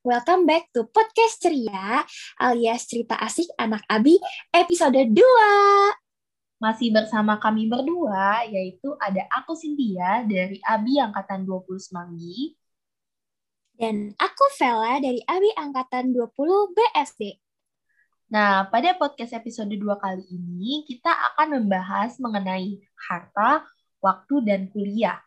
welcome back to Podcast Ceria alias cerita asik anak Abi episode 2. Masih bersama kami berdua, yaitu ada aku Cynthia dari Abi Angkatan 20 Semanggi. Dan aku Vela dari Abi Angkatan 20 BSD. Nah, pada podcast episode 2 kali ini, kita akan membahas mengenai harta, waktu, dan kuliah.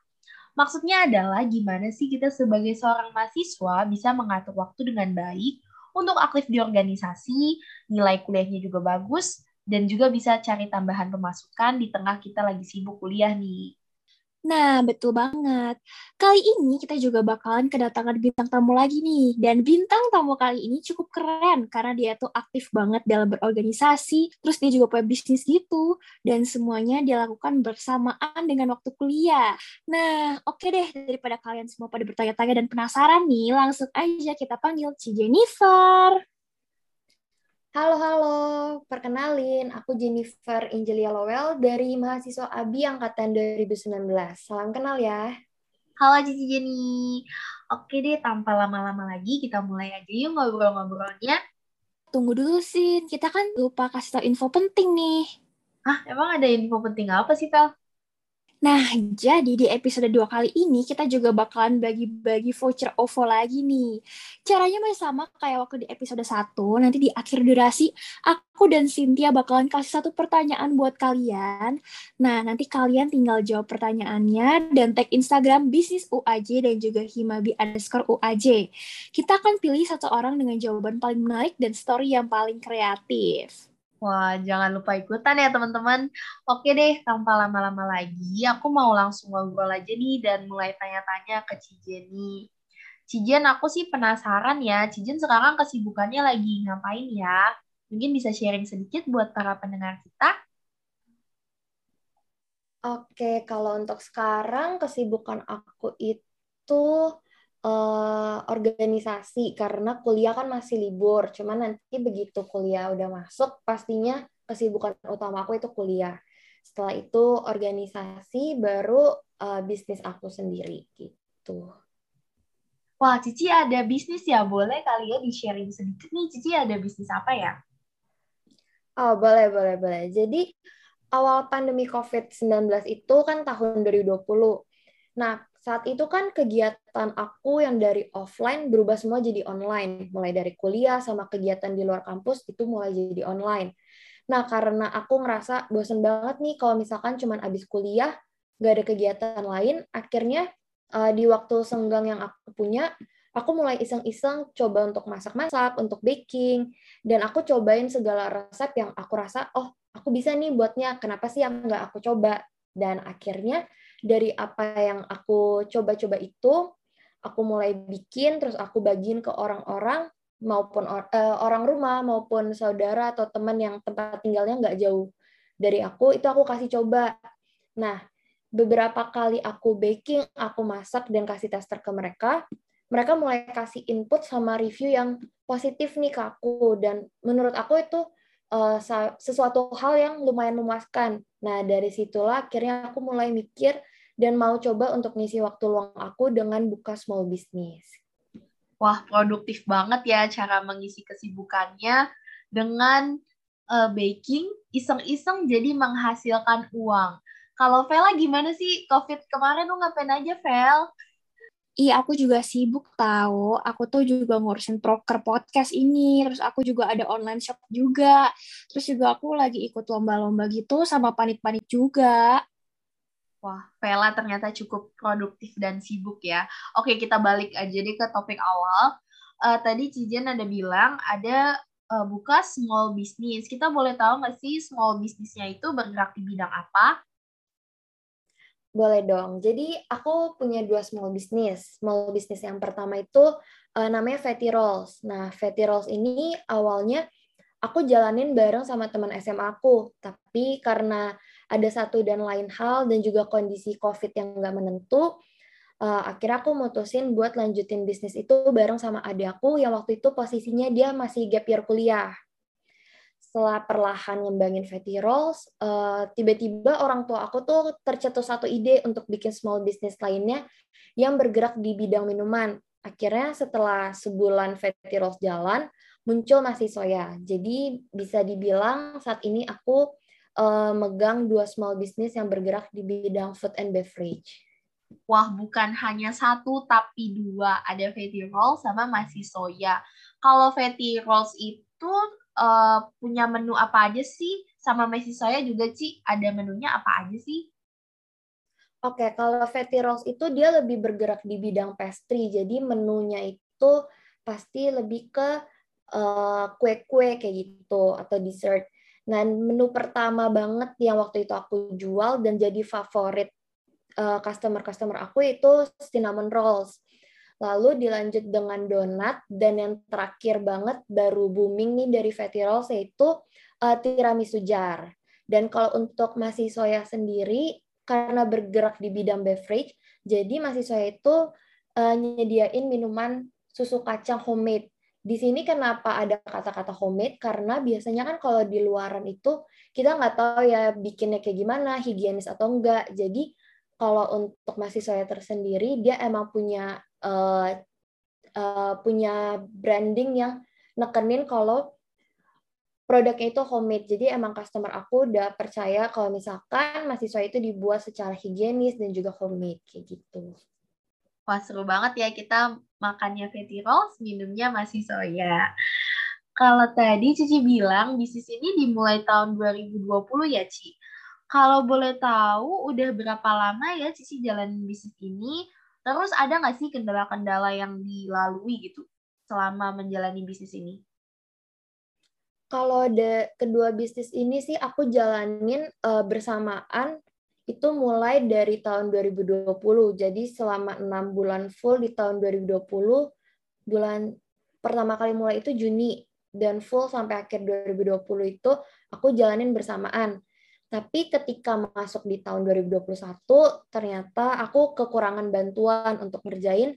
Maksudnya adalah gimana sih kita sebagai seorang mahasiswa bisa mengatur waktu dengan baik untuk aktif di organisasi, nilai kuliahnya juga bagus, dan juga bisa cari tambahan pemasukan di tengah kita lagi sibuk kuliah nih. Nah, betul banget. Kali ini kita juga bakalan kedatangan bintang tamu lagi nih. Dan bintang tamu kali ini cukup keren karena dia tuh aktif banget dalam berorganisasi, terus dia juga punya bisnis gitu. Dan semuanya dia lakukan bersamaan dengan waktu kuliah. Nah, oke deh, daripada kalian semua pada bertanya-tanya dan penasaran nih, langsung aja kita panggil Ci Jennifer. Halo, halo. Perkenalin, aku Jennifer Angelia Lowell dari mahasiswa ABI Angkatan 2019. Salam kenal ya. Halo Cici Jenny. Oke deh, tanpa lama-lama lagi, kita mulai aja yuk ngobrol-ngobrolnya. Tunggu dulu sih, kita kan lupa kasih tau info penting nih. Hah, emang ada info penting apa sih, Vel? Nah, jadi di episode 2 kali ini kita juga bakalan bagi-bagi voucher OVO lagi nih. Caranya masih sama kayak waktu di episode 1. Nanti di akhir durasi, aku dan Cynthia bakalan kasih satu pertanyaan buat kalian. Nah, nanti kalian tinggal jawab pertanyaannya dan tag Instagram bisnis UAJ dan juga Himabi underscore UAJ. Kita akan pilih satu orang dengan jawaban paling menarik dan story yang paling kreatif. Wah, jangan lupa ikutan ya teman-teman. Oke deh, tanpa lama-lama lagi, aku mau langsung ngobrol aja nih dan mulai tanya-tanya ke Cijeni. Cijen, aku sih penasaran ya, Cijen sekarang kesibukannya lagi ngapain ya? Mungkin bisa sharing sedikit buat para pendengar kita? Oke, kalau untuk sekarang kesibukan aku itu uh, organisasi karena kuliah kan masih libur. Cuman nanti begitu kuliah udah masuk, pastinya kesibukan utama aku itu kuliah. Setelah itu organisasi, baru uh, bisnis aku sendiri gitu. Wah, Cici ada bisnis ya? Boleh kali ya di-sharing sedikit nih, Cici ada bisnis apa ya? Oh, boleh, boleh, boleh. Jadi, awal pandemi COVID-19 itu kan tahun 2020. Nah, saat itu kan kegiatan aku yang dari offline berubah semua jadi online. Mulai dari kuliah sama kegiatan di luar kampus itu mulai jadi online. Nah, karena aku ngerasa bosen banget nih kalau misalkan cuman abis kuliah, gak ada kegiatan lain, akhirnya uh, di waktu senggang yang aku punya, aku mulai iseng-iseng coba untuk masak-masak, untuk baking, dan aku cobain segala resep yang aku rasa, oh, aku bisa nih buatnya, kenapa sih yang nggak aku coba? Dan akhirnya dari apa yang aku coba-coba itu aku mulai bikin terus aku bagiin ke orang-orang maupun or, uh, orang rumah maupun saudara atau teman yang tempat tinggalnya nggak jauh dari aku itu aku kasih coba. Nah beberapa kali aku baking aku masak dan kasih tester ke mereka mereka mulai kasih input sama review yang positif nih ke aku. Dan menurut aku itu uh, sesuatu hal yang lumayan memuaskan. Nah dari situlah akhirnya aku mulai mikir dan mau coba untuk ngisi waktu luang aku dengan buka small business. Wah, produktif banget ya cara mengisi kesibukannya dengan uh, baking, iseng-iseng jadi menghasilkan uang. Kalau Vela gimana sih? COVID kemarin lu ngapain aja, Vel? Iya, aku juga sibuk tahu. Aku tuh juga ngurusin proker podcast ini. Terus aku juga ada online shop juga. Terus juga aku lagi ikut lomba-lomba gitu sama panik-panik juga. Wah, Vela ternyata cukup produktif dan sibuk ya. Oke, kita balik aja deh ke topik awal. Uh, tadi Cijen ada bilang ada uh, buka small business. Kita boleh tahu nggak sih small businessnya itu bergerak di bidang apa? Boleh dong. Jadi aku punya dua small business. Small business yang pertama itu uh, namanya Fatty Rolls. Nah, Fatty Rolls ini awalnya aku jalanin bareng sama teman SMA aku. Tapi karena ada satu dan lain hal dan juga kondisi COVID yang nggak menentu, uh, akhirnya aku mutusin buat lanjutin bisnis itu bareng sama adik aku yang waktu itu posisinya dia masih gap year kuliah. Setelah perlahan ngembangin Fatty Rolls, uh, tiba-tiba orang tua aku tuh tercetus satu ide untuk bikin small business lainnya yang bergerak di bidang minuman. akhirnya setelah sebulan Fatty Rolls jalan, muncul Masih Soya. Jadi bisa dibilang saat ini aku uh, megang dua small business yang bergerak di bidang food and beverage. Wah, bukan hanya satu tapi dua. Ada Fatty Rolls sama Masih Soya. Kalau Fatty Rolls itu uh, punya menu apa aja sih? Sama Masih Soya juga, sih ada menunya apa aja sih? Oke, okay, kalau Fatty Rolls itu dia lebih bergerak di bidang pastry. Jadi menunya itu pasti lebih ke eh, kue-kue uh, kayak gitu atau dessert. Nah, menu pertama banget yang waktu itu aku jual dan jadi favorit eh, customer-customer aku itu cinnamon rolls. Lalu dilanjut dengan donat dan yang terakhir banget baru booming nih dari Fatty Rolls yaitu uh, tiramisu jar. Dan kalau untuk masih soya sendiri karena bergerak di bidang beverage, jadi mahasiswa itu uh, nyediain minuman susu kacang homemade. Di sini kenapa ada kata-kata homemade? Karena biasanya kan kalau di luaran itu kita nggak tahu ya bikinnya kayak gimana, higienis atau enggak. Jadi kalau untuk mahasiswa tersendiri, dia emang punya uh, uh, punya branding yang nekenin kalau produknya itu homemade. Jadi emang customer aku udah percaya kalau misalkan mahasiswa itu dibuat secara higienis dan juga homemade kayak gitu. Wah seru banget ya kita makannya fatty rolls, minumnya masih soya. Kalau tadi Cici bilang bisnis ini dimulai tahun 2020 ya Ci. Kalau boleh tahu udah berapa lama ya Cici jalan bisnis ini? Terus ada nggak sih kendala-kendala yang dilalui gitu selama menjalani bisnis ini? kalau de, kedua bisnis ini sih aku jalanin uh, bersamaan itu mulai dari tahun 2020. Jadi selama enam bulan full di tahun 2020, bulan pertama kali mulai itu Juni dan full sampai akhir 2020 itu aku jalanin bersamaan. Tapi ketika masuk di tahun 2021, ternyata aku kekurangan bantuan untuk ngerjain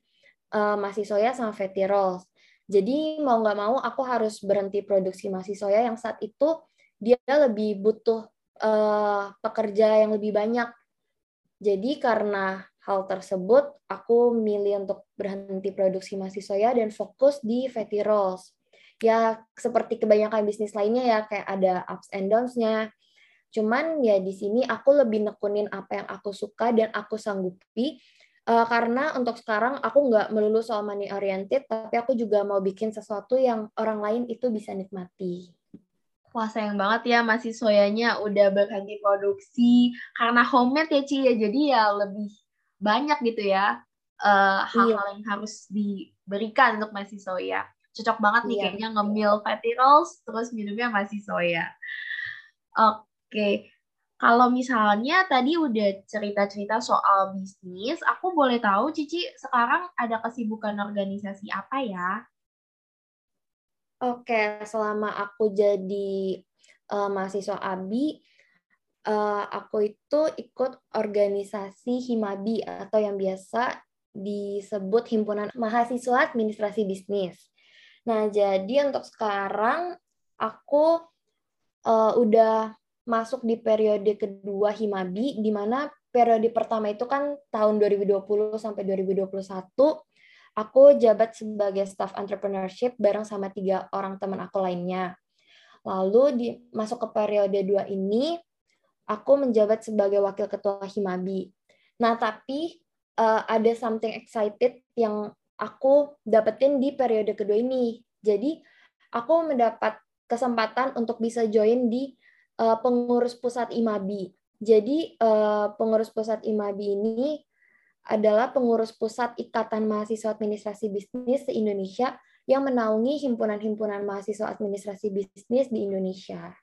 uh, masih soya sama fatty rolls. Jadi mau nggak mau aku harus berhenti produksi soya yang saat itu dia lebih butuh uh, pekerja yang lebih banyak. Jadi karena hal tersebut aku milih untuk berhenti produksi soya dan fokus di fatty rolls. Ya seperti kebanyakan bisnis lainnya ya kayak ada ups and downs-nya. Cuman ya di sini aku lebih nekunin apa yang aku suka dan aku sanggupi Uh, karena untuk sekarang aku nggak melulu soal money oriented, tapi aku juga mau bikin sesuatu yang orang lain itu bisa nikmati. Wah sayang banget ya masih soyanya udah berhenti produksi karena homemade ya Ci ya, jadi ya lebih banyak gitu ya eh, hal-hal uh, iya. yang harus diberikan untuk masih soya. Cocok banget nih iya. kayaknya ngemil fatty rolls terus minumnya masih soya. Oke, okay. Kalau misalnya tadi udah cerita-cerita soal bisnis, aku boleh tahu Cici sekarang ada kesibukan organisasi apa ya? Oke, selama aku jadi uh, mahasiswa ABI, uh, aku itu ikut organisasi Himabi atau yang biasa disebut Himpunan Mahasiswa Administrasi Bisnis. Nah, jadi untuk sekarang aku uh, udah masuk di periode kedua Himabi, di mana periode pertama itu kan tahun 2020 sampai 2021, aku jabat sebagai staff entrepreneurship bareng sama tiga orang teman aku lainnya. Lalu di masuk ke periode dua ini, aku menjabat sebagai wakil ketua Himabi. Nah, tapi uh, ada something excited yang aku dapetin di periode kedua ini. Jadi, aku mendapat kesempatan untuk bisa join di uh, pengurus pusat IMABI. Jadi uh, pengurus pusat IMABI ini adalah pengurus pusat Ikatan Mahasiswa Administrasi Bisnis se-Indonesia yang menaungi himpunan-himpunan mahasiswa administrasi bisnis di Indonesia.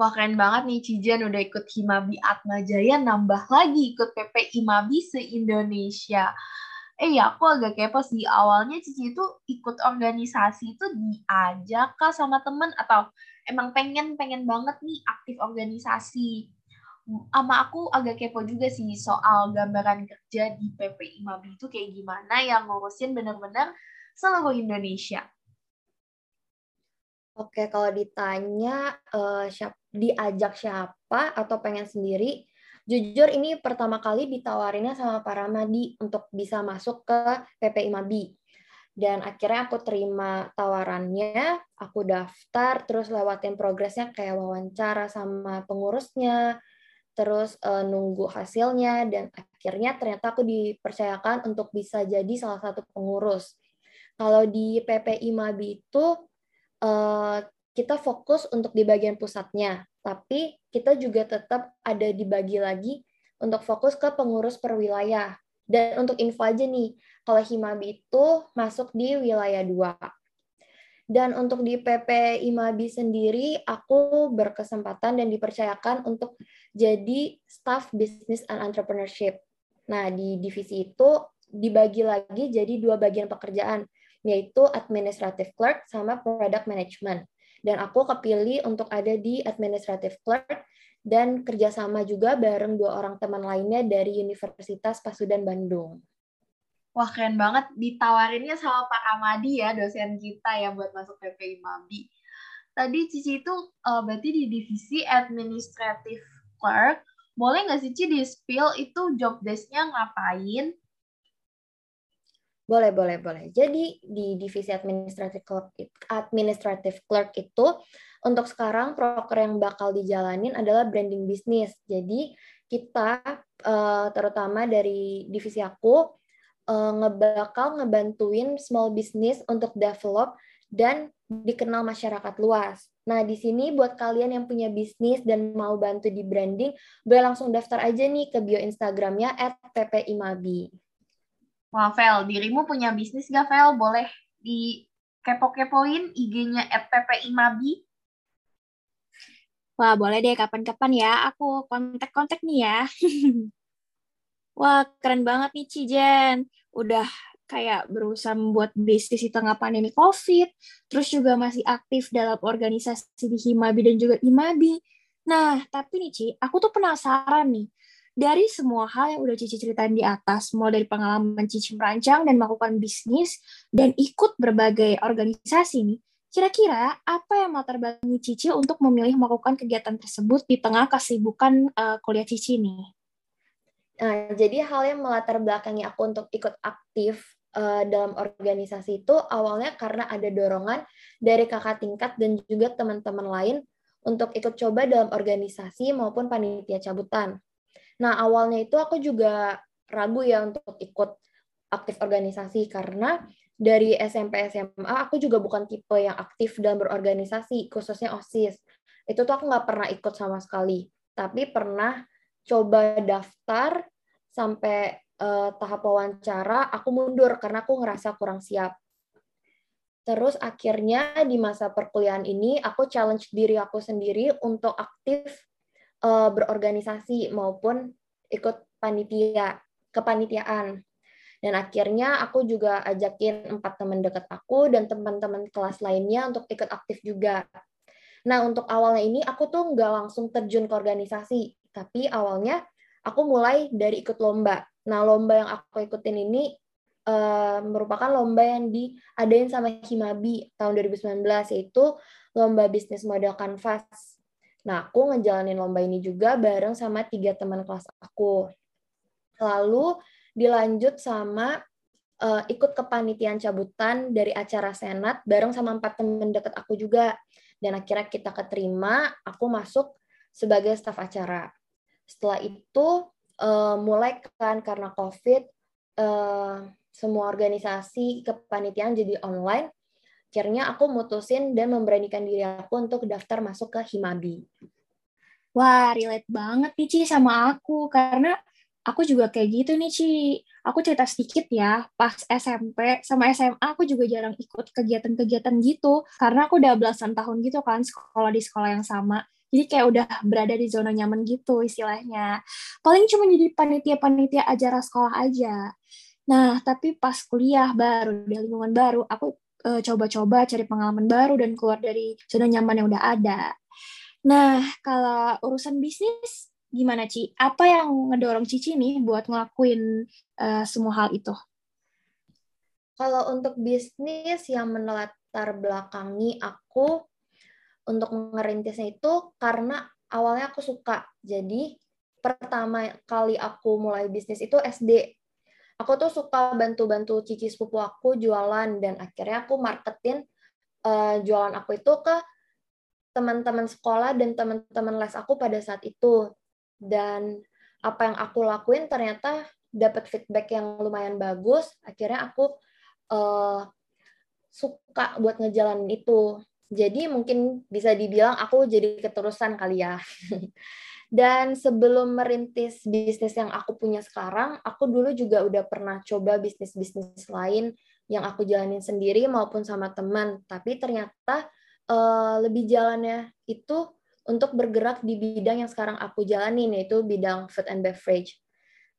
Wah keren banget nih Cijan udah ikut Himabi Atma Jaya, nambah lagi ikut PP Imabi se-Indonesia. Eh ya aku agak kepo sih, awalnya Cici itu ikut organisasi itu diajak kah sama temen atau emang pengen pengen banget nih aktif organisasi sama aku agak kepo juga sih soal gambaran kerja di PPI Mabi itu kayak gimana yang ngurusin bener-bener seluruh Indonesia. Oke, kalau ditanya uh, siap, diajak siapa atau pengen sendiri, Jujur ini pertama kali ditawarinnya sama Pak Ramadi untuk bisa masuk ke PPI Mabi. Dan akhirnya aku terima tawarannya, aku daftar, terus lewatin progresnya kayak wawancara sama pengurusnya, terus uh, nunggu hasilnya, dan akhirnya ternyata aku dipercayakan untuk bisa jadi salah satu pengurus. Kalau di PPI Mabi itu, uh, kita fokus untuk di bagian pusatnya, tapi kita juga tetap ada dibagi lagi untuk fokus ke pengurus per wilayah. Dan untuk info aja nih, kalau Himabi itu masuk di wilayah 2. Dan untuk di PP Imabi sendiri, aku berkesempatan dan dipercayakan untuk jadi staff business and entrepreneurship. Nah, di divisi itu dibagi lagi jadi dua bagian pekerjaan, yaitu administrative clerk sama product management dan aku kepilih untuk ada di administrative clerk dan kerjasama juga bareng dua orang teman lainnya dari Universitas Pasudan Bandung. Wah keren banget ditawarinnya sama Pak Ramadi ya dosen kita ya buat masuk PPI Mabi. Tadi Cici itu uh, berarti di divisi administrative clerk. Boleh nggak sih Cici di spill itu job desk-nya ngapain? Boleh, boleh, boleh. Jadi di divisi administrative clerk, administrative clerk itu untuk sekarang proker yang bakal dijalanin adalah branding bisnis. Jadi kita eh, terutama dari divisi aku eh, ngebakal ngebantuin small business untuk develop dan dikenal masyarakat luas. Nah, di sini buat kalian yang punya bisnis dan mau bantu di branding, boleh langsung daftar aja nih ke bio Instagramnya at ppimabi. Wah, Vel, dirimu punya bisnis gak, Vel? Boleh di kepo-kepoin IG-nya @ppimabi. Wah, boleh deh kapan-kapan ya. Aku kontak-kontak nih ya. Wah, keren banget nih Cijen. Udah kayak berusaha membuat bisnis di tengah pandemi COVID, terus juga masih aktif dalam organisasi di Himabi dan juga Imabi. Nah, tapi nih Ci, aku tuh penasaran nih, dari semua hal yang udah Cici ceritain di atas, mulai dari pengalaman Cici merancang dan melakukan bisnis, dan ikut berbagai organisasi nih, kira-kira apa yang latar belakangi Cici untuk memilih melakukan kegiatan tersebut di tengah kesibukan uh, kuliah Cici nih? Nah, jadi hal yang melatar belakangi aku untuk ikut aktif uh, dalam organisasi itu awalnya karena ada dorongan dari kakak tingkat dan juga teman-teman lain untuk ikut coba dalam organisasi maupun panitia cabutan. Nah, awalnya itu aku juga ragu ya untuk ikut aktif organisasi karena dari SMP SMA aku juga bukan tipe yang aktif dalam berorganisasi, khususnya OSIS. Itu tuh aku nggak pernah ikut sama sekali. Tapi pernah coba daftar sampai uh, tahap wawancara, aku mundur karena aku ngerasa kurang siap. Terus akhirnya di masa perkuliahan ini aku challenge diri aku sendiri untuk aktif uh, berorganisasi maupun ikut panitia kepanitiaan. Dan akhirnya aku juga ajakin empat teman dekat aku dan teman-teman kelas lainnya untuk ikut aktif juga. Nah, untuk awalnya ini aku tuh nggak langsung terjun ke organisasi, tapi awalnya aku mulai dari ikut lomba. Nah, lomba yang aku ikutin ini uh, merupakan lomba yang diadain sama Himabi tahun 2019, yaitu lomba bisnis model kanvas Nah, aku ngejalanin lomba ini juga bareng sama tiga teman kelas aku. Lalu dilanjut sama uh, ikut kepanitiaan cabutan dari acara senat bareng sama empat teman dekat aku juga. Dan akhirnya kita keterima, aku masuk sebagai staf acara. Setelah itu uh, mulai kan karena COVID, uh, semua organisasi kepanitiaan jadi online akhirnya aku mutusin dan memberanikan diri aku untuk daftar masuk ke Himabi. Wah, relate banget nih Ci sama aku, karena aku juga kayak gitu nih Ci. Aku cerita sedikit ya, pas SMP sama SMA aku juga jarang ikut kegiatan-kegiatan gitu, karena aku udah belasan tahun gitu kan sekolah di sekolah yang sama. Jadi kayak udah berada di zona nyaman gitu istilahnya. Paling cuma jadi panitia-panitia acara sekolah aja. Nah, tapi pas kuliah baru, di lingkungan baru, aku uh, coba-coba cari pengalaman baru dan keluar dari zona nyaman yang udah ada. Nah, kalau urusan bisnis gimana Ci? Apa yang ngedorong Cici nih buat ngelakuin uh, semua hal itu? Kalau untuk bisnis yang menelatar belakangi aku untuk ngerintisnya itu karena awalnya aku suka. Jadi pertama kali aku mulai bisnis itu SD. Aku tuh suka bantu-bantu cici sepupu aku jualan dan akhirnya aku marketin uh, jualan aku itu ke teman-teman sekolah dan teman-teman les aku pada saat itu. Dan apa yang aku lakuin ternyata dapat feedback yang lumayan bagus. Akhirnya aku uh, suka buat ngejalanin itu. Jadi mungkin bisa dibilang aku jadi keterusan kali ya. Dan sebelum merintis bisnis yang aku punya sekarang, aku dulu juga udah pernah coba bisnis-bisnis lain yang aku jalanin sendiri maupun sama teman. Tapi ternyata uh, lebih jalannya itu untuk bergerak di bidang yang sekarang aku jalanin, yaitu bidang food and beverage.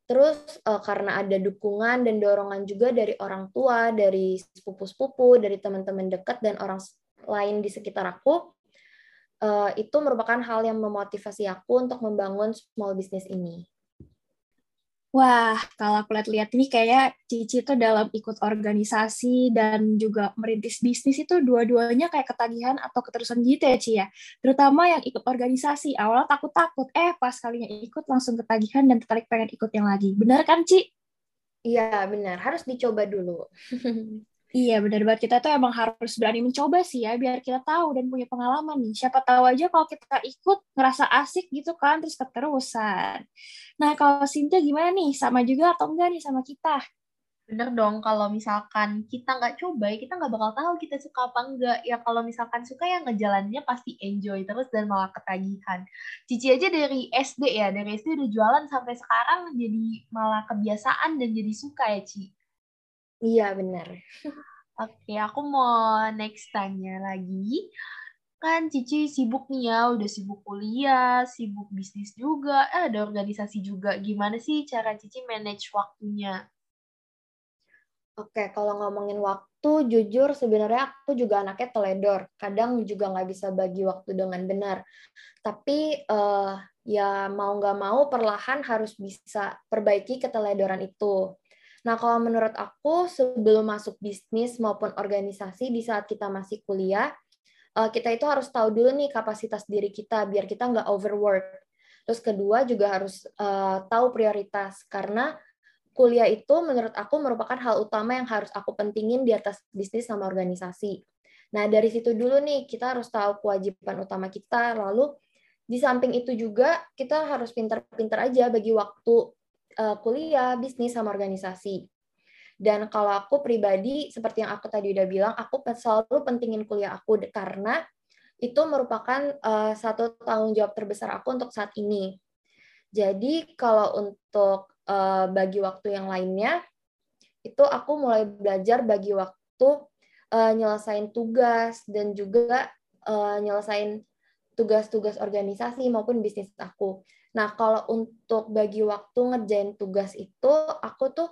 Terus uh, karena ada dukungan dan dorongan juga dari orang tua, dari sepupu-sepupu, dari teman-teman dekat dan orang lain di sekitar aku, uh, itu merupakan hal yang memotivasi aku untuk membangun small business ini. Wah, kalau aku lihat-lihat ini kayak Cici itu dalam ikut organisasi dan juga merintis bisnis itu dua-duanya kayak ketagihan atau keterusan gitu ya, Ci ya. Terutama yang ikut organisasi, awalnya takut-takut, eh pas kalinya ikut langsung ketagihan dan tertarik pengen ikut yang lagi. Benar kan, Ci? Iya, benar. Harus dicoba dulu. Iya benar banget kita tuh emang harus berani mencoba sih ya biar kita tahu dan punya pengalaman nih. Siapa tahu aja kalau kita ikut ngerasa asik gitu kan terus keterusan. Nah kalau Cynthia gimana nih? Sama juga atau enggak nih sama kita? Bener dong kalau misalkan kita nggak coba ya kita nggak bakal tahu kita suka apa enggak. Ya kalau misalkan suka ya ngejalannya pasti enjoy terus dan malah ketagihan. Cici aja dari SD ya dari SD udah jualan sampai sekarang jadi malah kebiasaan dan jadi suka ya Ci. Iya, benar. Oke, aku mau next tanya lagi. Kan Cici sibuk nih ya, udah sibuk kuliah, sibuk bisnis juga, eh, ada organisasi juga. Gimana sih cara Cici manage waktunya? Oke, kalau ngomongin waktu, jujur sebenarnya aku juga anaknya teledor. Kadang juga nggak bisa bagi waktu dengan benar. Tapi uh, ya mau nggak mau perlahan harus bisa perbaiki keteledoran itu. Nah, kalau menurut aku sebelum masuk bisnis maupun organisasi di saat kita masih kuliah, eh, kita itu harus tahu dulu nih kapasitas diri kita biar kita nggak overwork. Terus kedua juga harus uh, tahu prioritas karena kuliah itu menurut aku merupakan hal utama yang harus aku pentingin di atas bisnis sama organisasi. Nah, dari situ dulu nih kita harus tahu kewajiban utama kita, lalu di samping itu juga kita harus pintar-pintar aja bagi waktu uh, kuliah, bisnis, sama organisasi. Dan kalau aku pribadi, seperti yang aku tadi udah bilang, aku selalu pentingin kuliah aku karena itu merupakan uh, satu tanggung jawab terbesar aku untuk saat ini. Jadi kalau untuk uh, bagi waktu yang lainnya, itu aku mulai belajar bagi waktu uh, nyelesain tugas dan juga uh, nyelesain tugas-tugas organisasi maupun bisnis aku. Nah, kalau untuk bagi waktu ngerjain tugas itu, aku tuh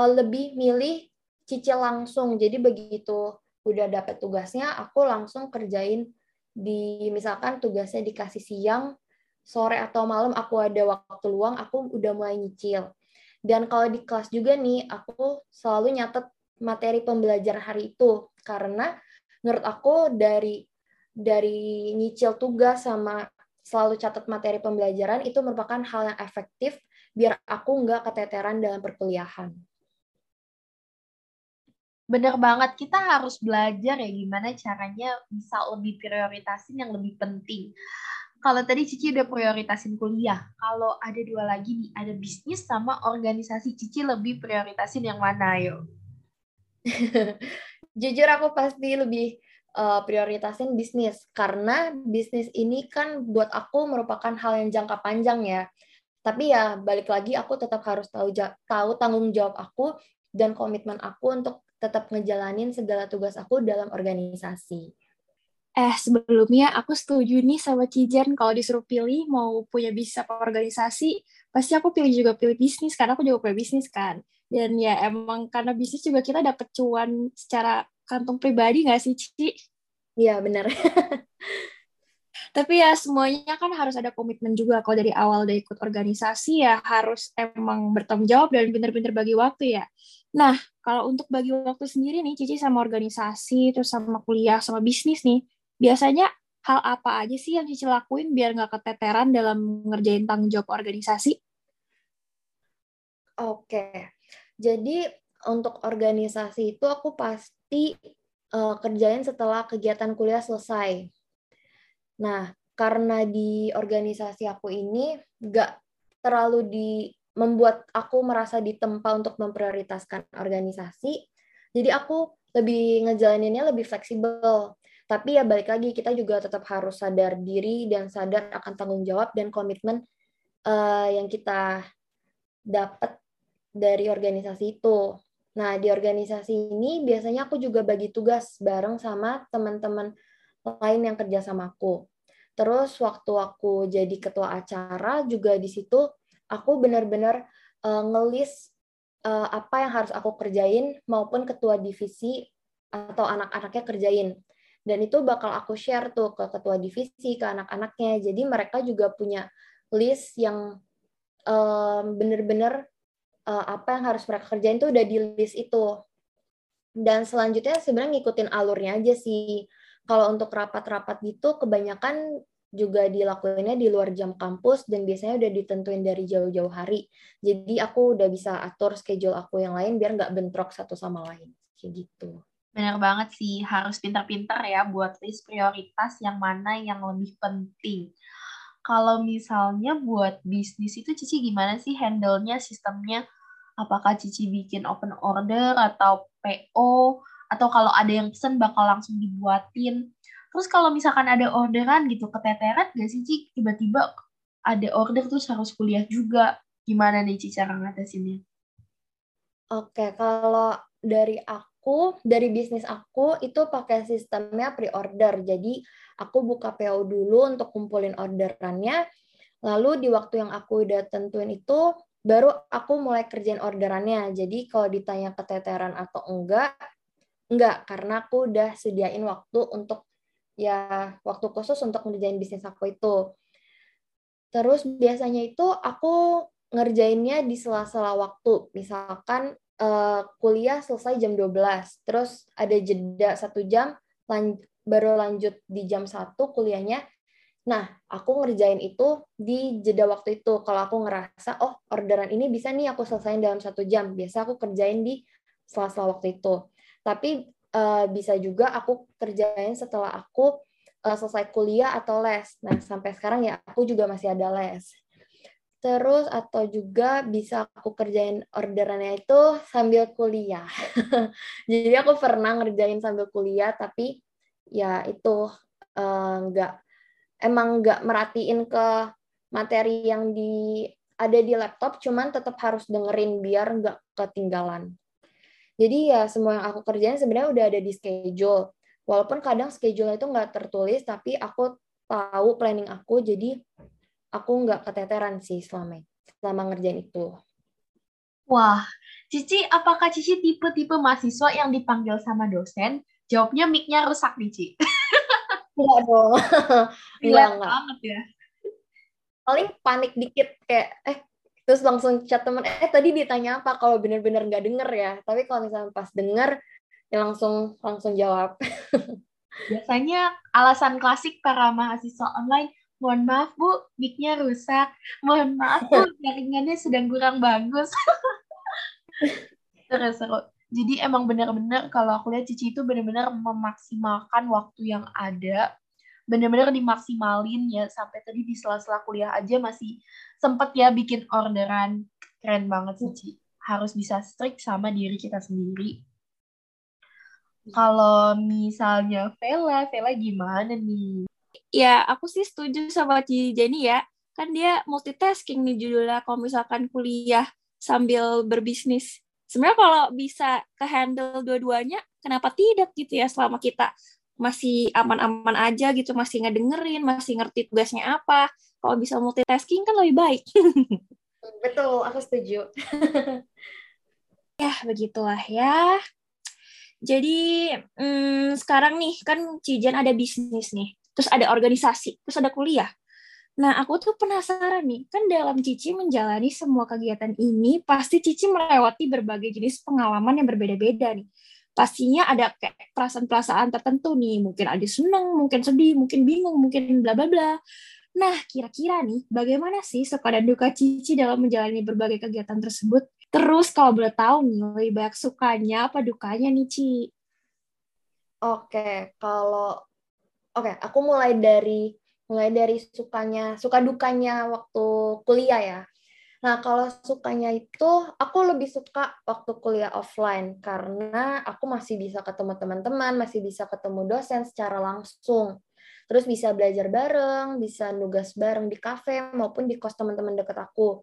uh, lebih milih cicil langsung. Jadi begitu udah dapet tugasnya, aku langsung kerjain di misalkan tugasnya dikasih siang, sore atau malam aku ada waktu luang, aku udah mulai nyicil. Dan kalau di kelas juga nih, aku selalu nyatet materi pembelajaran hari itu karena menurut aku dari dari nyicil tugas sama selalu catat materi pembelajaran itu merupakan hal yang efektif biar aku nggak keteteran dalam perkuliahan. Bener banget, kita harus belajar ya gimana caranya bisa lebih prioritasin yang lebih penting. Kalau tadi Cici udah prioritasin kuliah, kalau ada dua lagi nih, ada bisnis sama organisasi, Cici lebih prioritasin yang mana, yo? Jujur aku pasti lebih uh, prioritasin bisnis karena bisnis ini kan buat aku merupakan hal yang jangka panjang ya. Tapi ya balik lagi aku tetap harus tahu tahu tanggung jawab aku dan komitmen aku untuk tetap ngejalanin segala tugas aku dalam organisasi. Eh, sebelumnya aku setuju nih sama Cijen kalau disuruh pilih mau punya bisnis apa organisasi, pasti aku pilih juga pilih bisnis karena aku juga punya bisnis kan. Dan ya emang karena bisnis juga kita dapat cuan secara kantong pribadi nggak sih, Ci? Iya, benar. Tapi ya semuanya kan harus ada komitmen juga. Kalau dari awal udah ikut organisasi ya harus emang bertanggung jawab dan pinter-pinter bagi waktu ya. Nah, kalau untuk bagi waktu sendiri nih, Cici sama organisasi, terus sama kuliah, sama bisnis nih, biasanya hal apa aja sih yang Cici lakuin biar nggak keteteran dalam ngerjain tanggung jawab organisasi? Oke, jadi untuk organisasi itu aku pasti uh, kerjain setelah kegiatan kuliah selesai. Nah, karena di organisasi aku ini nggak terlalu di membuat aku merasa ditempa untuk memprioritaskan organisasi, jadi aku lebih ngejalaninnya lebih fleksibel. Tapi ya balik lagi kita juga tetap harus sadar diri dan sadar akan tanggung jawab dan komitmen uh, yang kita dapat dari organisasi itu. Nah, di organisasi ini biasanya aku juga bagi tugas bareng sama teman-teman lain yang kerja sama aku. Terus waktu aku jadi ketua acara juga di situ aku benar-benar uh, ngelis uh, apa yang harus aku kerjain maupun ketua divisi atau anak-anaknya kerjain dan itu bakal aku share tuh ke ketua divisi ke anak-anaknya jadi mereka juga punya list yang um, bener-bener uh, apa yang harus mereka kerjain tuh udah di list itu dan selanjutnya sebenarnya ngikutin alurnya aja sih kalau untuk rapat-rapat gitu kebanyakan juga dilakuinnya di luar jam kampus dan biasanya udah ditentuin dari jauh-jauh hari. Jadi aku udah bisa atur schedule aku yang lain biar nggak bentrok satu sama lain. Kayak gitu. Benar banget sih, harus pintar-pintar ya buat list prioritas yang mana yang lebih penting. Kalau misalnya buat bisnis itu Cici gimana sih handle-nya, sistemnya? Apakah Cici bikin open order atau PO? Atau kalau ada yang pesen bakal langsung dibuatin? Terus kalau misalkan ada orderan gitu, keteteran gak sih Cici? Tiba-tiba ada order terus harus kuliah juga. Gimana nih Cici cara ngatasinnya? Oke, kalau dari aku, aku dari bisnis aku itu pakai sistemnya pre-order. Jadi aku buka PO dulu untuk kumpulin orderannya. Lalu di waktu yang aku udah tentuin itu baru aku mulai kerjain orderannya. Jadi kalau ditanya keteteran atau enggak, enggak karena aku udah sediain waktu untuk ya waktu khusus untuk ngerjain bisnis aku itu. Terus biasanya itu aku ngerjainnya di sela-sela waktu. Misalkan uh, kuliah selesai jam 12, terus ada jeda satu jam, lan baru lanjut di jam satu kuliahnya. Nah, aku ngerjain itu di jeda waktu itu. Kalau aku ngerasa, oh orderan ini bisa nih aku selesaiin dalam satu jam. Biasa aku kerjain di sela-sela waktu itu. Tapi uh, bisa juga aku kerjain setelah aku uh, selesai kuliah atau les. Nah, sampai sekarang ya aku juga masih ada les. Terus atau juga bisa aku kerjain orderannya itu sambil kuliah. Jadi aku pernah ngerjain sambil kuliah, tapi ya itu uh, emang nggak merhatiin ke materi yang di ada di laptop, cuman tetap harus dengerin biar nggak ketinggalan. Jadi ya semua yang aku kerjain sebenarnya udah ada di schedule. Walaupun kadang schedule itu nggak tertulis, tapi aku tahu planning aku, jadi aku nggak keteteran sih selama selama ngerjain itu. Wah, Cici, apakah Cici tipe-tipe mahasiswa yang dipanggil sama dosen, jawabnya mic-nya rusak nih, Ci? Enggak dong. enggak, enggak. banget ya. Paling panik dikit kayak, eh, terus langsung chat temen, eh tadi ditanya apa kalau bener-bener nggak denger ya. Tapi kalau misalnya pas denger, ya langsung langsung jawab. Biasanya alasan klasik para mahasiswa online, mohon maaf Bu, mic-nya rusak. Mohon maaf Bu, jaringannya sedang kurang bagus. Terus seru. Jadi emang benar-benar kalau aku lihat Cici itu benar-benar memaksimalkan waktu yang ada. Benar-benar dimaksimalin ya sampai tadi di sela-sela kuliah aja masih sempet ya bikin orderan. Keren banget Cici. Harus bisa strict sama diri kita sendiri. Kalau misalnya Vela, Vela gimana nih? Ya aku sih setuju sama Ci Jenny ya. Kan dia multitasking nih judulnya kalau misalkan kuliah sambil berbisnis. Sebenarnya kalau bisa ke handle dua-duanya, kenapa tidak gitu ya selama kita masih aman-aman aja gitu, masih ngedengerin, masih ngerti tugasnya apa. Kalau bisa multitasking kan lebih baik. Betul, aku setuju. ya, begitulah ya. Jadi, hmm, sekarang nih, kan Cijen ada bisnis nih terus ada organisasi, terus ada kuliah. Nah, aku tuh penasaran nih, kan dalam Cici menjalani semua kegiatan ini, pasti Cici melewati berbagai jenis pengalaman yang berbeda-beda nih. pastinya ada kayak perasaan-perasaan tertentu nih. Mungkin ada seneng, mungkin sedih, mungkin bingung, mungkin bla bla bla. Nah, kira-kira nih, bagaimana sih suka dan duka Cici dalam menjalani berbagai kegiatan tersebut? Terus kalau boleh tahu nih, lebih banyak sukanya apa dukanya nih, Ci? Oke, kalau oke, aku mulai dari mulai dari sukanya, suka dukanya waktu kuliah ya. Nah, kalau sukanya itu, aku lebih suka waktu kuliah offline, karena aku masih bisa ketemu teman-teman, masih bisa ketemu dosen secara langsung. Terus bisa belajar bareng, bisa nugas bareng di kafe, maupun di kos teman-teman deket aku.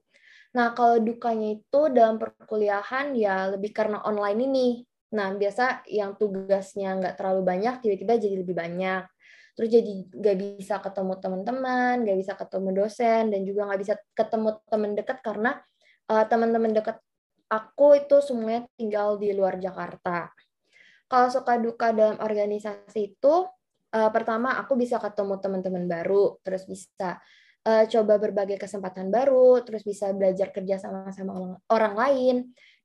Nah, kalau dukanya itu dalam perkuliahan, ya lebih karena online ini. Nah, biasa yang tugasnya nggak terlalu banyak, tiba-tiba jadi lebih banyak terus jadi nggak bisa ketemu teman-teman, nggak bisa ketemu dosen, dan juga nggak bisa ketemu teman dekat karena uh, teman-teman dekat aku itu semuanya tinggal di luar Jakarta. Kalau suka duka dalam organisasi itu, uh, pertama aku bisa ketemu teman-teman baru, terus bisa uh, coba berbagai kesempatan baru, terus bisa belajar kerja sama-sama orang lain,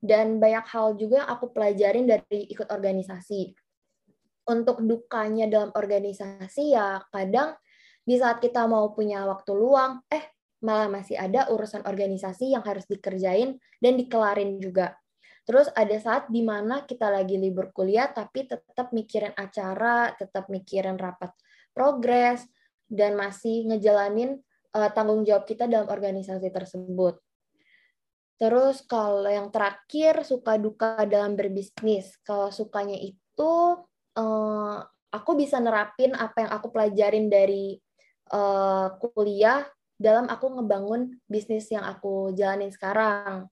dan banyak hal juga aku pelajarin dari ikut organisasi untuk dukanya dalam organisasi ya kadang di saat kita mau punya waktu luang, eh malah masih ada urusan organisasi yang harus dikerjain dan dikelarin juga. Terus ada saat di mana kita lagi libur kuliah tapi tetap mikirin acara, tetap mikirin rapat progres, dan masih ngejalanin uh, tanggung jawab kita dalam organisasi tersebut. Terus kalau yang terakhir suka duka dalam berbisnis. Kalau sukanya itu uh, aku bisa nerapin apa yang aku pelajarin dari uh, kuliah dalam aku ngebangun bisnis yang aku jalanin sekarang.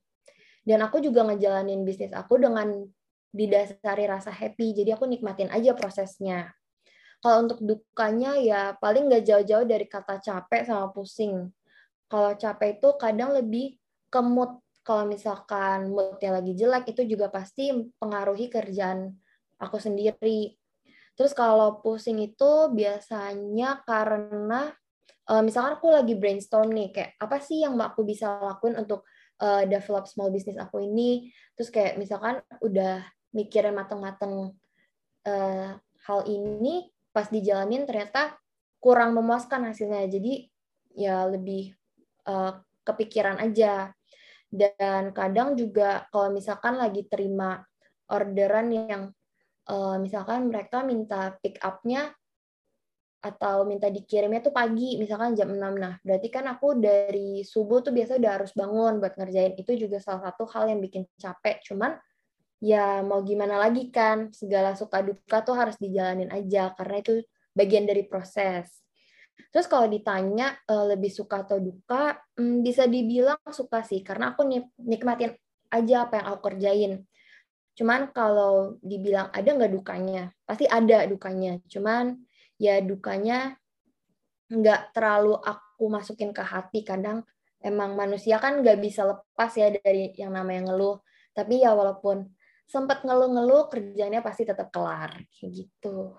Dan aku juga ngejalanin bisnis aku dengan didasari rasa happy, jadi aku nikmatin aja prosesnya. Kalau untuk dukanya ya paling nggak jauh-jauh dari kata capek sama pusing. Kalau capek itu kadang lebih ke. Kalau misalkan moodnya lagi jelek itu juga pasti pengaruhi kerjaan aku sendiri. Terus kalau pusing itu biasanya karena uh, misalkan aku lagi brainstorm nih kayak apa sih yang aku bisa lakuin untuk uh, develop small business aku ini. Terus kayak misalkan udah mikirin mateng-mateng uh, hal ini pas dijalanin ternyata kurang memuaskan hasilnya. Jadi ya lebih uh, kepikiran aja. Dan kadang juga kalau misalkan lagi terima orderan yang uh, misalkan mereka minta pick up-nya atau minta dikirimnya tuh pagi, misalkan jam 6. Nah, berarti kan aku dari subuh tuh biasa udah harus bangun buat ngerjain. Itu juga salah satu hal yang bikin capek. Cuman ya mau gimana lagi kan, segala suka duka tuh harus dijalanin aja karena itu bagian dari proses. Terus kalau ditanya uh, lebih suka atau duka, hmm, bisa dibilang suka sih karena aku nikmatin aja apa yang aku kerjain. Cuman kalau dibilang ada nggak dukanya, pasti ada dukanya. Cuman ya dukanya nggak terlalu aku masukin ke hati. Kadang emang manusia kan nggak bisa lepas ya dari yang namanya ngeluh. Tapi ya walaupun sempat ngeluh-ngeluh, kerjanya pasti tetap kelar. Kayak gitu.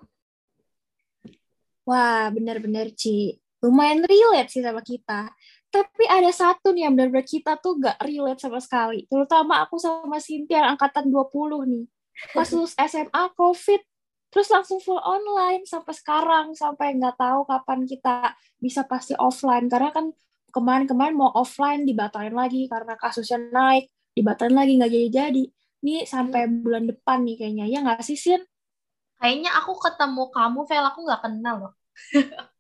Wah, benar-benar, Ci. Lumayan relate sih sama kita. Tapi ada satu nih yang benar-benar kita tuh gak relate sama sekali. Terutama aku sama Cynthia yang angkatan 20 nih. Pas lulus SMA, COVID, terus langsung full online sampai sekarang. Sampai nggak tahu kapan kita bisa pasti offline. Karena kan kemarin-kemarin mau offline dibatalin lagi karena kasusnya naik. Dibatalin lagi nggak jadi-jadi. Ini sampai bulan depan nih kayaknya. Ya nggak sih, Sin? Kayaknya aku ketemu kamu, Vel, aku nggak kenal loh.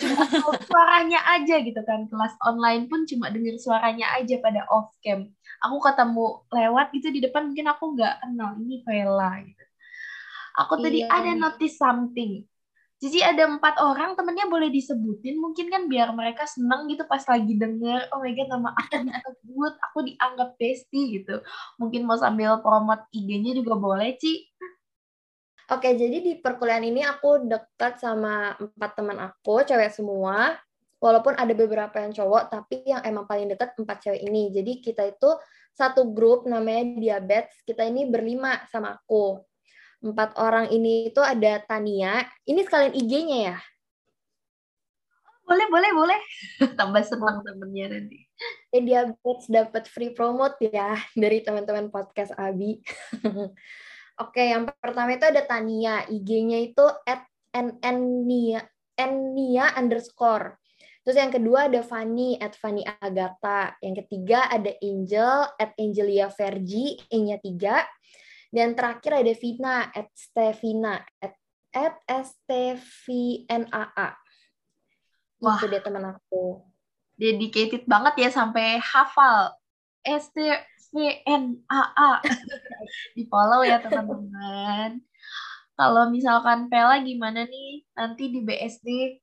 cuma suaranya aja gitu kan. Kelas online pun cuma denger suaranya aja pada off cam. Aku ketemu lewat gitu di depan mungkin aku nggak kenal. Ini Vela gitu. Aku iya. tadi ada notice something. Jadi ada empat orang temennya boleh disebutin mungkin kan biar mereka seneng gitu pas lagi denger oh my god nama aku disebut aku dianggap bestie gitu. Mungkin mau sambil promote IG-nya juga boleh Ci Oke, jadi di perkuliahan ini aku dekat sama empat teman aku, cewek semua. Walaupun ada beberapa yang cowok, tapi yang emang paling dekat empat cewek ini. Jadi kita itu satu grup namanya Diabetes. Kita ini berlima sama aku. Empat orang ini itu ada Tania. Ini sekalian IG-nya ya? Boleh, boleh, boleh. Tambah senang temennya nanti. Ya, Diabetes dapat free promote ya dari teman-teman podcast Abi. Oke, yang pertama itu ada Tania. IG-nya itu at nnia underscore. Terus yang kedua ada Fanny at Fanny Agatha. Yang ketiga ada Angel at Angelia Vergi, E-nya 3. Dan terakhir ada Vina at Stevina at, at STVNAA. Wah. Itu dia teman aku. Dedicated banget ya sampai hafal. STVNAA. Di follow ya teman-teman. Kalau misalkan Pela gimana nih nanti di BSD?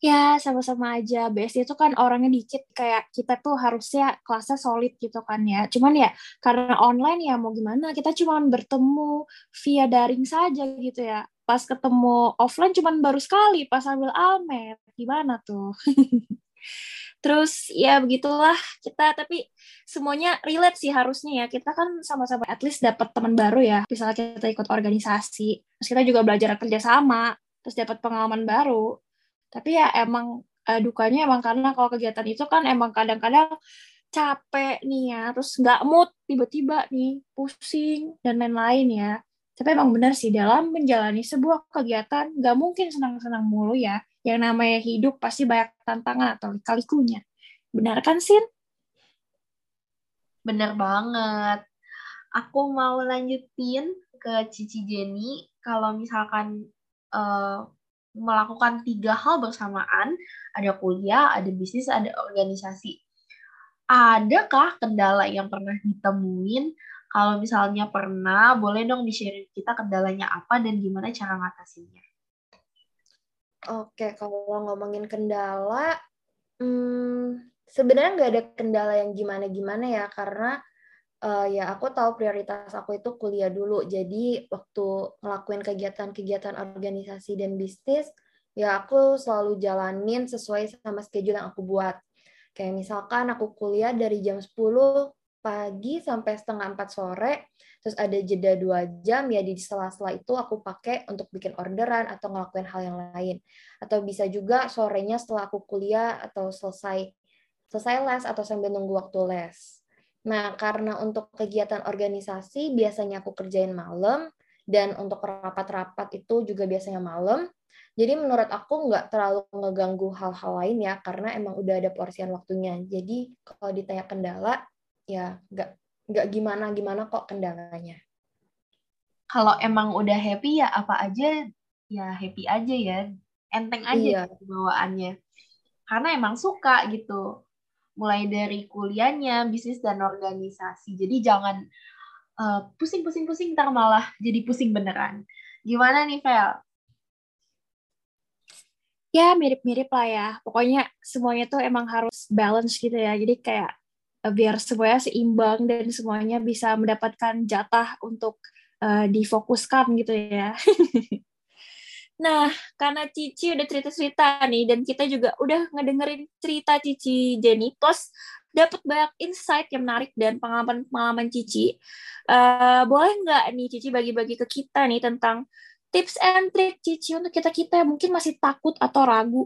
Ya, sama-sama aja. BSD itu kan orangnya dikit, kayak kita tuh harusnya kelasnya solid gitu kan ya. Cuman ya, karena online ya mau gimana, kita cuma bertemu via daring saja gitu ya. Pas ketemu offline cuman baru sekali, pas ambil almet. Gimana tuh? Terus ya begitulah kita tapi semuanya relate sih harusnya ya. Kita kan sama-sama at least dapat teman baru ya. Misalnya kita ikut organisasi, terus kita juga belajar kerja sama, terus dapat pengalaman baru. Tapi ya emang uh, dukanya emang karena kalau kegiatan itu kan emang kadang-kadang capek nih ya, terus nggak mood tiba-tiba nih, pusing dan lain-lain ya. Tapi emang benar sih dalam menjalani sebuah kegiatan nggak mungkin senang-senang mulu ya yang namanya hidup pasti banyak tantangan atau kalikunya. Benar kan, Sin? Benar banget. Aku mau lanjutin ke Cici Jenny. Kalau misalkan uh, melakukan tiga hal bersamaan, ada kuliah, ada bisnis, ada organisasi. Adakah kendala yang pernah ditemuin? Kalau misalnya pernah, boleh dong di-share kita kendalanya apa dan gimana cara ngatasinnya. Oke, kalau ngomongin kendala, hmm, sebenarnya nggak ada kendala yang gimana-gimana ya, karena uh, ya aku tahu prioritas aku itu kuliah dulu. Jadi waktu ngelakuin kegiatan-kegiatan organisasi dan bisnis, ya aku selalu jalanin sesuai sama schedule yang aku buat. Kayak misalkan aku kuliah dari jam 10 pagi sampai setengah 4 sore, terus ada jeda dua jam ya di sela-sela itu aku pakai untuk bikin orderan atau ngelakuin hal yang lain. Atau bisa juga sorenya setelah aku kuliah atau selesai selesai les atau sambil nunggu waktu les. Nah karena untuk kegiatan organisasi biasanya aku kerjain malam dan untuk rapat-rapat itu juga biasanya malam. Jadi menurut aku nggak terlalu ngeganggu hal-hal lain ya karena emang udah ada porsian waktunya. Jadi kalau ditanya kendala ya nggak nggak gimana gimana kok kendalanya. Kalau emang udah happy ya apa aja ya happy aja ya, enteng aja iya. bawaannya. Karena emang suka gitu. Mulai dari kuliahnya, bisnis dan organisasi. Jadi jangan eh, pusing-pusing-pusing uh, ntar malah jadi pusing beneran. Gimana nih, Vel? Ya, mirip-mirip lah ya. Pokoknya semuanya tuh emang harus balance gitu ya. Jadi kayak biar semuanya seimbang dan semuanya bisa mendapatkan jatah untuk uh, difokuskan gitu ya. nah, karena Cici udah cerita-cerita nih dan kita juga udah ngedengerin cerita Cici Jenny plus dapat banyak insight yang menarik dan pengalaman-pengalaman Cici. Uh, boleh nggak nih Cici bagi-bagi ke kita nih tentang tips and trick Cici untuk kita-kita yang mungkin masih takut atau ragu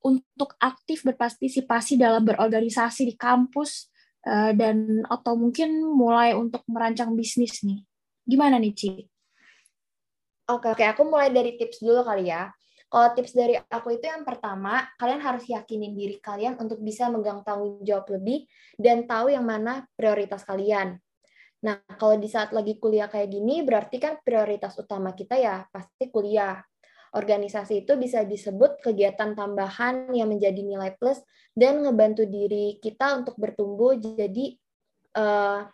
untuk aktif berpartisipasi dalam berorganisasi di kampus uh, dan atau mungkin mulai untuk merancang bisnis nih. Gimana nih, Ci? Oke, oke, aku mulai dari tips dulu kali ya. Kalau tips dari aku itu yang pertama, kalian harus yakinin diri kalian untuk bisa megang tanggung jawab lebih dan tahu yang mana prioritas kalian. Nah, kalau di saat lagi kuliah kayak gini, berarti kan prioritas utama kita ya pasti kuliah. Organisasi itu bisa disebut kegiatan tambahan yang menjadi nilai plus dan ngebantu diri kita untuk bertumbuh jadi uh,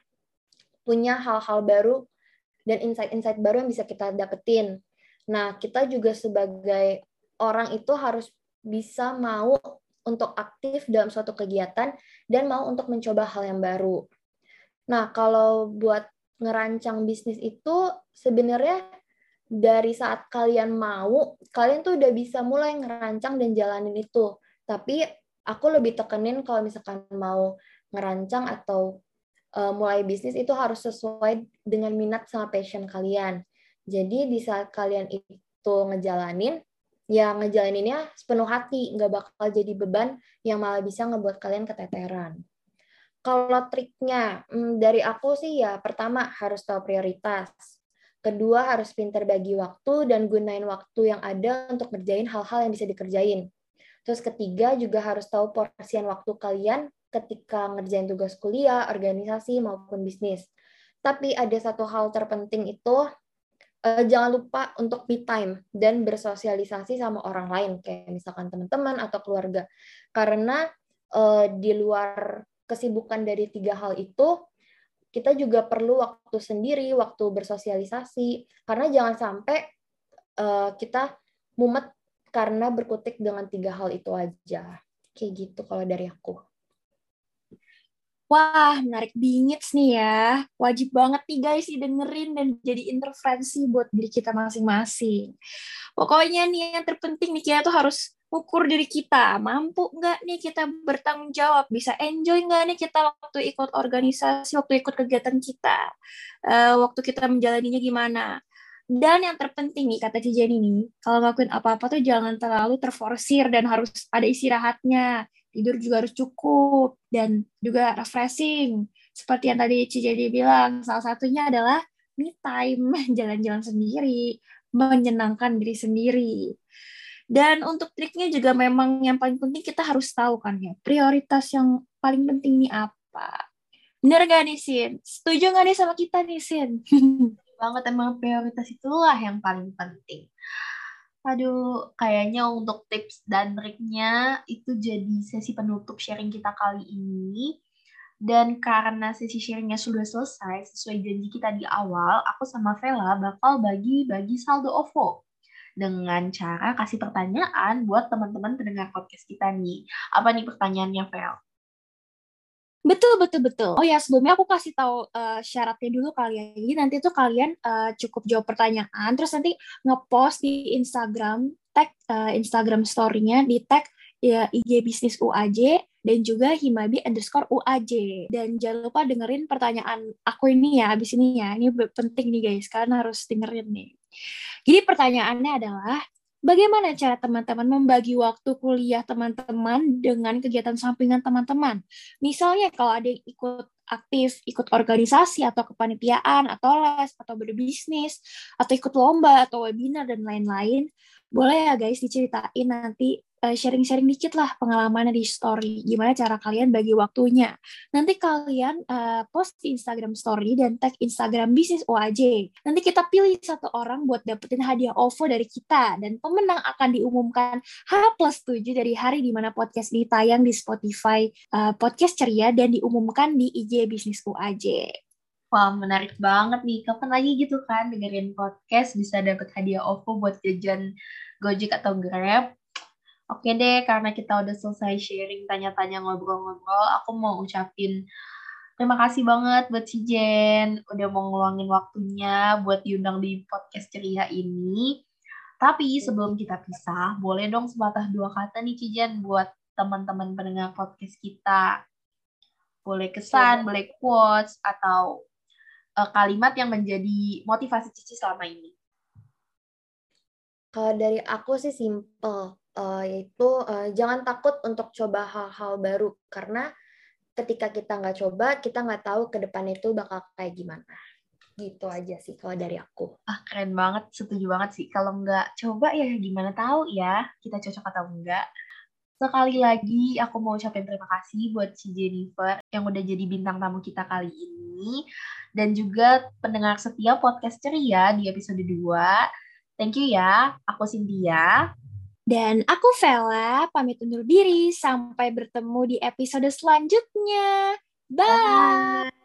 punya hal-hal baru dan insight-insight baru yang bisa kita dapetin. Nah, kita juga sebagai orang itu harus bisa mau untuk aktif dalam suatu kegiatan dan mau untuk mencoba hal yang baru. Nah, kalau buat ngerancang bisnis itu sebenarnya dari saat kalian mau, kalian tuh udah bisa mulai ngerancang dan jalanin itu. Tapi aku lebih tekenin kalau misalkan mau ngerancang atau uh, mulai bisnis itu harus sesuai dengan minat sama passion kalian. Jadi di saat kalian itu ngejalanin, ya ngejalaninnya sepenuh hati, nggak bakal jadi beban yang malah bisa ngebuat kalian keteteran. Kalau triknya, hmm, dari aku sih ya pertama harus tahu prioritas Kedua, harus pinter bagi waktu dan gunain waktu yang ada untuk ngerjain hal-hal yang bisa dikerjain. Terus ketiga, juga harus tahu porsian waktu kalian ketika ngerjain tugas kuliah, organisasi, maupun bisnis. Tapi ada satu hal terpenting itu, uh, jangan lupa untuk me time dan bersosialisasi sama orang lain, kayak misalkan teman-teman atau keluarga. Karena uh, di luar kesibukan dari tiga hal itu, kita juga perlu waktu sendiri, waktu bersosialisasi, karena jangan sampai uh, kita mumet karena berkutik dengan tiga hal itu aja. Kayak gitu kalau dari aku. Wah, menarik bingit nih ya. Wajib banget nih guys dengerin dan jadi intervensi buat diri kita masing-masing. Pokoknya nih yang terpenting nih kita tuh harus ukur diri kita mampu nggak nih kita bertanggung jawab? Bisa enjoy nggak nih kita waktu ikut organisasi waktu ikut kegiatan kita? Uh, waktu kita menjalaninya gimana? Dan yang terpenting nih kata Cijen ini kalau ngelakuin apa-apa tuh jangan terlalu terforsir dan harus ada istirahatnya. Tidur juga harus cukup dan juga refreshing. Seperti yang tadi Cijen bilang salah satunya adalah me time jalan-jalan sendiri menyenangkan diri sendiri dan untuk triknya juga memang yang paling penting kita harus tahu kan ya, prioritas yang paling penting nih apa. Bener gak nih, Sin? Setuju gak nih sama kita nih, Sin? Banget, emang prioritas itulah yang paling penting. Aduh, kayaknya untuk tips dan triknya itu jadi sesi penutup sharing kita kali ini. Dan karena sesi sharingnya sudah selesai, sesuai janji kita di awal, aku sama Vela bakal bagi-bagi saldo OVO dengan cara kasih pertanyaan buat teman-teman pendengar podcast kita nih. Apa nih pertanyaannya, Vel? Betul, betul, betul. Oh ya, sebelumnya aku kasih tahu uh, syaratnya dulu kalian. Jadi nanti tuh kalian uh, cukup jawab pertanyaan, terus nanti ngepost di Instagram, tag uh, Instagram story-nya, di tag ya, IG Bisnis UAJ, dan juga Himabi underscore UAJ. Dan jangan lupa dengerin pertanyaan aku ini ya, abis ini ya. Ini penting nih guys, kalian harus dengerin nih. Jadi pertanyaannya adalah, bagaimana cara teman-teman membagi waktu kuliah teman-teman dengan kegiatan sampingan teman-teman? Misalnya kalau ada yang ikut aktif, ikut organisasi atau kepanitiaan, atau les, atau berbisnis, atau ikut lomba, atau webinar, dan lain-lain, boleh ya guys diceritain nanti sharing-sharing dikit lah pengalamannya di story. Gimana cara kalian bagi waktunya. Nanti kalian uh, post di Instagram story dan tag Instagram bisnis OAJ. Nanti kita pilih satu orang buat dapetin hadiah OVO dari kita. Dan pemenang akan diumumkan H plus 7 dari hari di mana podcast ini tayang di Spotify uh, Podcast Ceria dan diumumkan di IG Bisnis OAJ. Wah, menarik banget nih. Kapan lagi gitu kan dengerin podcast bisa dapet hadiah OVO buat jajan Gojek atau Grab Oke deh, karena kita udah selesai sharing, tanya-tanya, ngobrol-ngobrol, aku mau ucapin terima kasih banget buat si Jen, udah mau ngeluangin waktunya buat diundang di podcast ceria ini. Tapi sebelum kita pisah, boleh dong sepatah dua kata nih Cijen buat teman-teman pendengar podcast kita. Boleh kesan, boleh quotes, atau uh, kalimat yang menjadi motivasi Cici selama ini. Kalau dari aku sih simple uh, yaitu uh, jangan takut untuk coba hal-hal baru. Karena ketika kita nggak coba kita nggak tahu ke depan itu bakal kayak gimana. Gitu aja sih kalau dari aku. Ah keren banget. Setuju banget sih. Kalau nggak coba ya gimana tahu ya kita cocok atau enggak sekali lagi aku mau ucapin terima kasih buat si Jennifer yang udah jadi bintang tamu kita kali ini. Dan juga pendengar setia podcast ceria di episode 2 thank you ya. Aku Cynthia dan aku Vela, pamit undur diri. Sampai bertemu di episode selanjutnya. Bye! Bye.